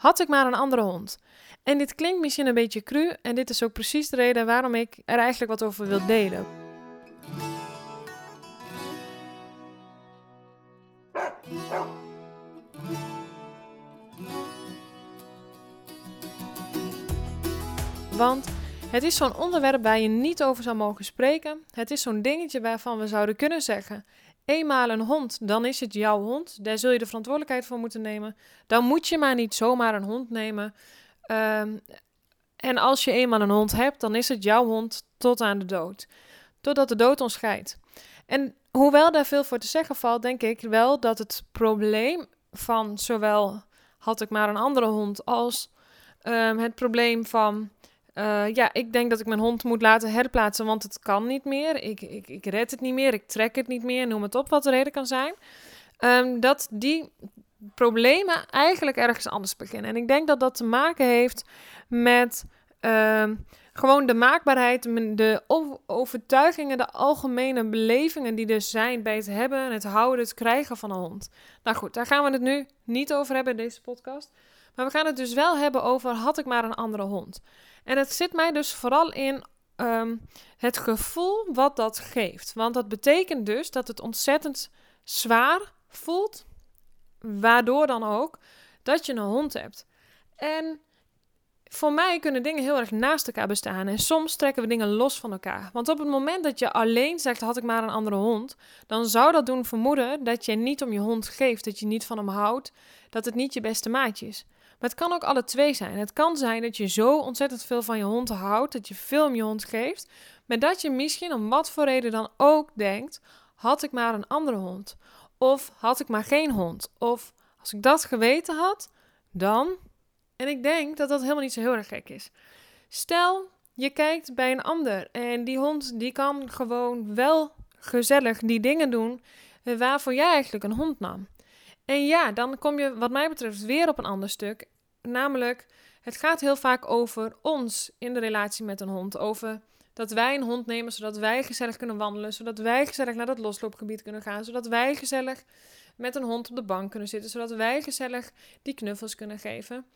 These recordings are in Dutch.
had ik maar een andere hond. En dit klinkt misschien een beetje cru en dit is ook precies de reden waarom ik er eigenlijk wat over wil delen. Want het is zo'n onderwerp waar je niet over zou mogen spreken. Het is zo'n dingetje waarvan we zouden kunnen zeggen: eenmaal een hond, dan is het jouw hond. Daar zul je de verantwoordelijkheid voor moeten nemen. Dan moet je maar niet zomaar een hond nemen. Ehm, en als je eenmaal een hond hebt, dan is het jouw hond tot aan de dood. Totdat de dood ons scheidt. En hoewel daar veel voor te zeggen valt, denk ik wel dat het probleem van zowel had ik maar een andere hond als ehm, het probleem van uh, ja, ik denk dat ik mijn hond moet laten herplaatsen, want het kan niet meer. Ik, ik, ik red het niet meer, ik trek het niet meer, noem het op wat de reden kan zijn. Um, dat die problemen eigenlijk ergens anders beginnen. En ik denk dat dat te maken heeft met uh, gewoon de maakbaarheid, de overtuigingen, de algemene belevingen die er zijn bij het hebben, het houden, het krijgen van een hond. Nou goed, daar gaan we het nu niet over hebben in deze podcast. Maar we gaan het dus wel hebben over had ik maar een andere hond. En het zit mij dus vooral in ehm, het gevoel wat dat geeft. Want dat betekent dus dat het ontzettend zwaar voelt, waardoor dan ook dat je een hond hebt. En voor mij kunnen dingen heel erg naast elkaar bestaan en soms trekken we dingen los van elkaar. Want op het moment dat je alleen zegt had ik maar een andere hond, dan zou dat doen vermoeden dat je niet om je hond geeft, dat je niet van hem houdt, dat het niet je beste maatje is. Maar het kan ook alle twee zijn. Het kan zijn dat je zo ontzettend veel van je hond houdt, dat je veel om je hond geeft, maar dat je misschien om wat voor reden dan ook denkt: had ik maar een andere hond? Of had ik maar geen hond? Of als ik dat geweten had, dan. En ik denk dat dat helemaal niet zo heel erg gek is. Stel, je kijkt bij een ander en die hond die kan gewoon wel gezellig die dingen doen waarvoor jij eigenlijk een hond nam. En ja, dan kom je wat mij betreft weer op een ander stuk. Namelijk, het gaat heel vaak over ons in de relatie met een hond. Over dat wij een hond nemen zodat wij gezellig kunnen wandelen. Zodat wij gezellig naar dat losloopgebied kunnen gaan. Zodat wij gezellig met een hond op de bank kunnen zitten. Zodat wij gezellig die knuffels kunnen geven.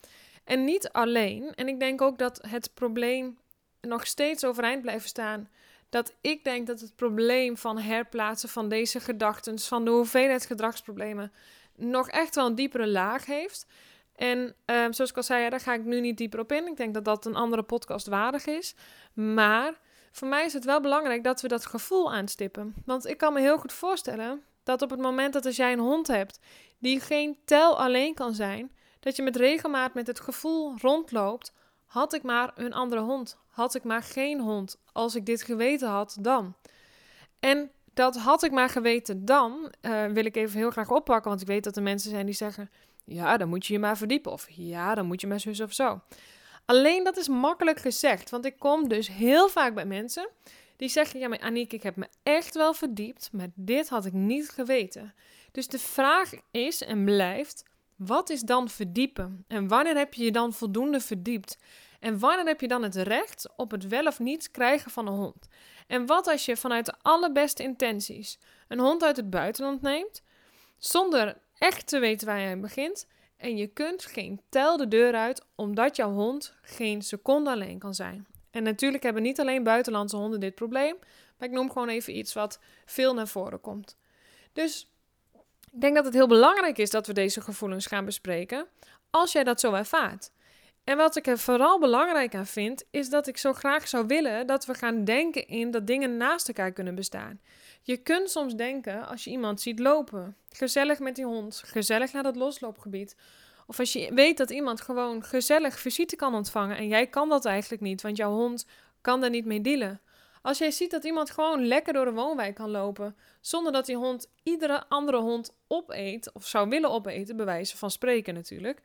En niet alleen. En ik denk ook dat het probleem nog steeds overeind blijft staan. Dat ik denk dat het probleem van herplaatsen van deze gedachten, van de hoeveelheid gedragsproblemen, nog echt wel een diepere laag heeft. En ehm, zoals ik al zei, daar ga ik nu niet dieper op in. Ik denk dat dat een andere podcast waardig is. Maar voor mij is het wel belangrijk dat we dat gevoel aanstippen. Want ik kan me heel goed voorstellen dat op het moment dat als jij een hond hebt die geen tel alleen kan zijn, dat je met regelmaat met het gevoel rondloopt: had ik maar een andere hond, had ik maar geen hond, als ik dit geweten had dan. En dat had ik maar geweten dan, uh, wil ik even heel graag oppakken, want ik weet dat er mensen zijn die zeggen: ja, dan moet je je maar verdiepen, of ja, dan moet je maar zus of zo. Alleen dat is makkelijk gezegd, want ik kom dus heel vaak bij mensen die zeggen: Ja, maar Aniek, ik heb me echt wel verdiept, maar dit had ik niet geweten. Dus de vraag is en blijft: wat is dan verdiepen? En wanneer heb je je dan voldoende verdiept? En wanneer heb je dan het recht op het wel of niet krijgen van een hond? En wat als je vanuit de allerbeste intenties een hond uit het buitenland neemt, zonder echt te weten waar je begint, en je kunt geen tel de deur uit omdat jouw hond geen seconde alleen kan zijn. En natuurlijk hebben niet alleen buitenlandse honden dit probleem, maar ik noem gewoon even iets wat veel naar voren komt. Dus ik denk dat het heel belangrijk is dat we deze gevoelens gaan bespreken als jij dat zo ervaart. En wat ik er vooral belangrijk aan vind, is dat ik zo graag zou willen dat we gaan denken in dat dingen naast elkaar kunnen bestaan. Je kunt soms denken als je iemand ziet lopen, gezellig met die hond, gezellig naar dat losloopgebied. Of als je weet dat iemand gewoon gezellig visite kan ontvangen en jij kan dat eigenlijk niet, want jouw hond kan daar niet mee dealen. Als jij ziet dat iemand gewoon lekker door de woonwijk kan lopen, zonder dat die hond iedere andere hond opeet, of zou willen opeten, bij wijze van spreken natuurlijk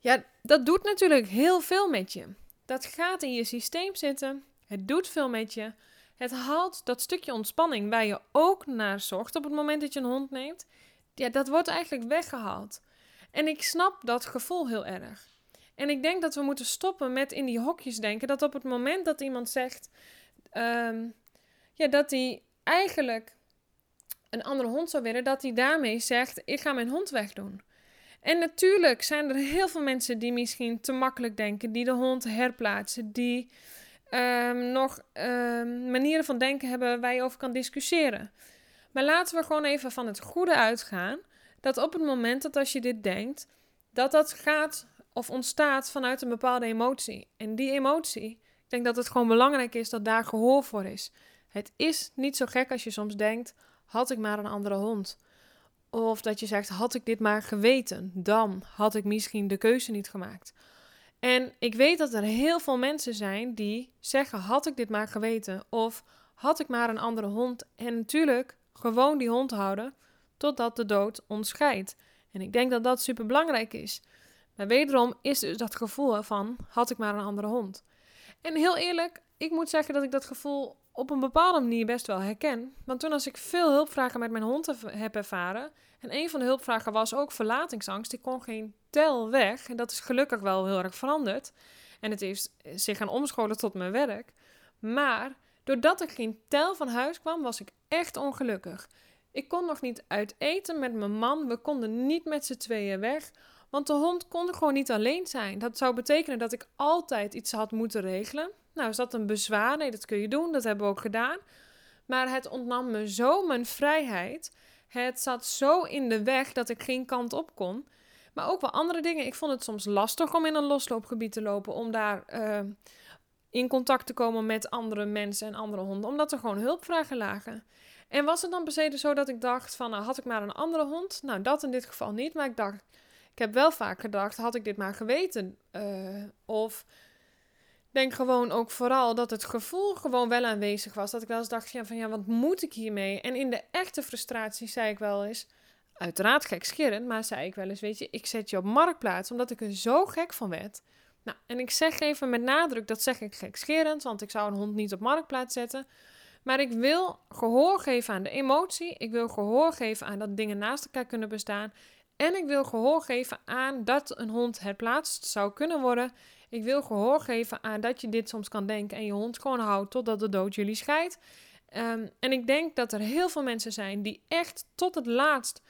ja, dat doet natuurlijk heel veel met je. Dat gaat in je systeem zitten. Het doet veel met je. Het haalt dat stukje ontspanning waar je ook naar zocht op het moment dat je een hond neemt. Ja, dat wordt eigenlijk weggehaald. En ik snap dat gevoel heel erg. En ik denk dat we moeten stoppen met in die hokjes denken. Dat op het moment dat iemand zegt ehm, ja, dat hij eigenlijk een andere hond zou willen, dat hij daarmee zegt: Ik ga mijn hond wegdoen. En natuurlijk zijn er heel veel mensen die misschien te makkelijk denken, die de hond herplaatsen, die um, nog um, manieren van denken hebben waar je over kan discussiëren. Maar laten we gewoon even van het goede uitgaan dat op het moment dat als je dit denkt, dat dat gaat of ontstaat vanuit een bepaalde emotie. En die emotie, ik denk dat het gewoon belangrijk is dat daar gehoor voor is. Het is niet zo gek als je soms denkt: had ik maar een andere hond. Of dat je zegt: had ik dit maar geweten, dan had ik misschien de keuze niet gemaakt. En ik weet dat er heel veel mensen zijn die zeggen: had ik dit maar geweten, of had ik maar een andere hond. En natuurlijk gewoon die hond houden totdat de dood ons scheidt. En ik denk dat dat super belangrijk is. Maar wederom is dus dat gevoel van: had ik maar een andere hond. En heel eerlijk, ik moet zeggen dat ik dat gevoel op een bepaalde manier best wel herken. Want toen als ik veel hulpvragen met mijn hond heb ervaren, en een van de hulpvragen was ook verlatingsangst, ik kon geen tel weg. En dat is gelukkig wel heel erg veranderd. En het heeft zich gaan omscholen tot mijn werk. Maar doordat er geen tel van huis kwam, was ik echt ongelukkig. Ik kon nog niet uit eten met mijn man. We konden niet met z'n tweeën weg. Want de hond kon gewoon niet alleen zijn. Dat zou betekenen dat ik altijd iets had moeten regelen. Nou, is dat een bezwaar? Nee, dat kun je doen. Dat hebben we ook gedaan. Maar het ontnam me zo mijn vrijheid. Het zat zo in de weg dat ik geen kant op kon. Maar ook wel andere dingen. Ik vond het soms lastig om in een losloopgebied te lopen. Om daar uh, in contact te komen met andere mensen en andere honden. Omdat er gewoon hulpvragen lagen. En was het dan per zo dat ik dacht van, nou, had ik maar een andere hond? Nou, dat in dit geval niet. Maar ik dacht, heb wel vaak gedacht, had ik dit maar geweten? Uh, of denk gewoon ook vooral dat het gevoel gewoon wel aanwezig was. Dat ik wel eens dacht ja, van ja, wat moet ik hiermee? En in de echte frustratie zei ik wel eens, uiteraard gekscherend, maar zei ik wel eens, weet je, ik zet je op marktplaats omdat ik er zo gek van werd. Nou, en ik zeg even met nadruk, dat zeg ik gekscherend, want ik zou een hond niet op marktplaats zetten. Maar ik wil gehoor geven aan de emotie. Ik wil gehoor geven aan dat dingen naast elkaar kunnen bestaan. En ik wil gehoor geven aan dat een hond herplaatst zou kunnen worden. Ik wil gehoor geven aan dat je dit soms kan denken en je hond gewoon houdt totdat de dood jullie scheidt. Ehm, en ik denk dat er heel veel mensen zijn die echt tot het laatst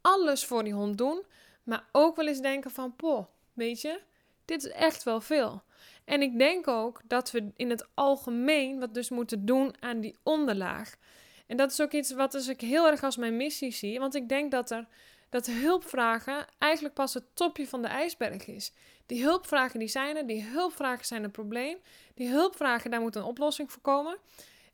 alles voor die hond doen, maar ook wel eens denken van, poh, weet je, dit is echt wel veel. En ik denk ook dat we in het algemeen wat dus moeten doen aan die onderlaag. En dat is ook iets wat dus ik heel erg als mijn missie zie, want ik denk dat er dat hulpvragen eigenlijk pas het topje van de ijsberg is. Die hulpvragen die zijn er, die hulpvragen zijn een probleem. Die hulpvragen, daar moet een oplossing voor komen.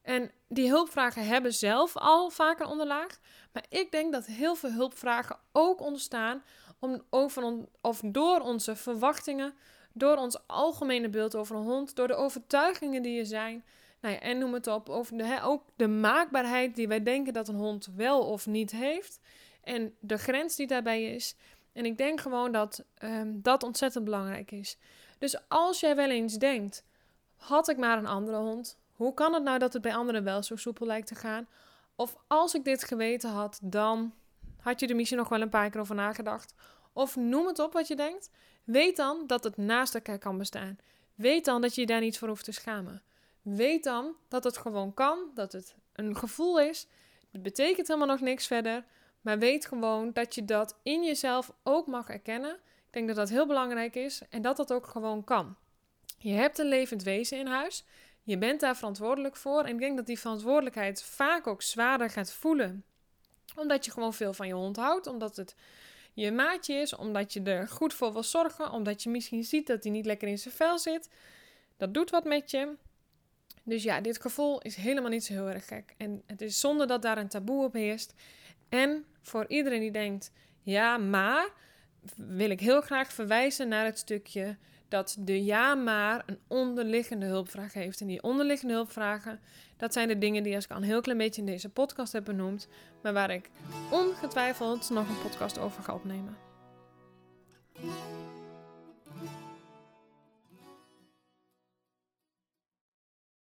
En die hulpvragen hebben zelf al vaak een onderlaag. Maar ik denk dat heel veel hulpvragen ook ontstaan om over of door onze verwachtingen, door ons algemene beeld over een hond, door de overtuigingen die er zijn. Nou ja, en noem het op, over de, ook de maakbaarheid die wij denken dat een hond wel of niet heeft. En de grens die daarbij is. En ik denk gewoon dat um, dat ontzettend belangrijk is. Dus als jij wel eens denkt: had ik maar een andere hond? Hoe kan het nou dat het bij anderen wel zo soepel lijkt te gaan? Of als ik dit geweten had, dan had je er misschien nog wel een paar keer over nagedacht. Of noem het op wat je denkt. Weet dan dat het naast elkaar kan bestaan. Weet dan dat je je daar niet voor hoeft te schamen. Weet dan dat het gewoon kan, dat het een gevoel is. Het betekent helemaal nog niks verder. Maar weet gewoon dat je dat in jezelf ook mag erkennen. Ik denk dat dat heel belangrijk is en dat dat ook gewoon kan. Je hebt een levend wezen in huis. Je bent daar verantwoordelijk voor. En ik denk dat die verantwoordelijkheid vaak ook zwaarder gaat voelen. Omdat je gewoon veel van je hond houdt. Omdat het je maatje is. Omdat je er goed voor wil zorgen. Omdat je misschien ziet dat hij niet lekker in zijn vel zit. Dat doet wat met je. Dus ja, dit gevoel is helemaal niet zo heel erg gek. En het is zonder dat daar een taboe op heerst. En voor iedereen die denkt, ja, maar wil ik heel graag verwijzen naar het stukje dat de ja, maar een onderliggende hulpvraag heeft. En die onderliggende hulpvragen, dat zijn de dingen die ik al een heel klein beetje in deze podcast heb benoemd, maar waar ik ongetwijfeld nog een podcast over ga opnemen.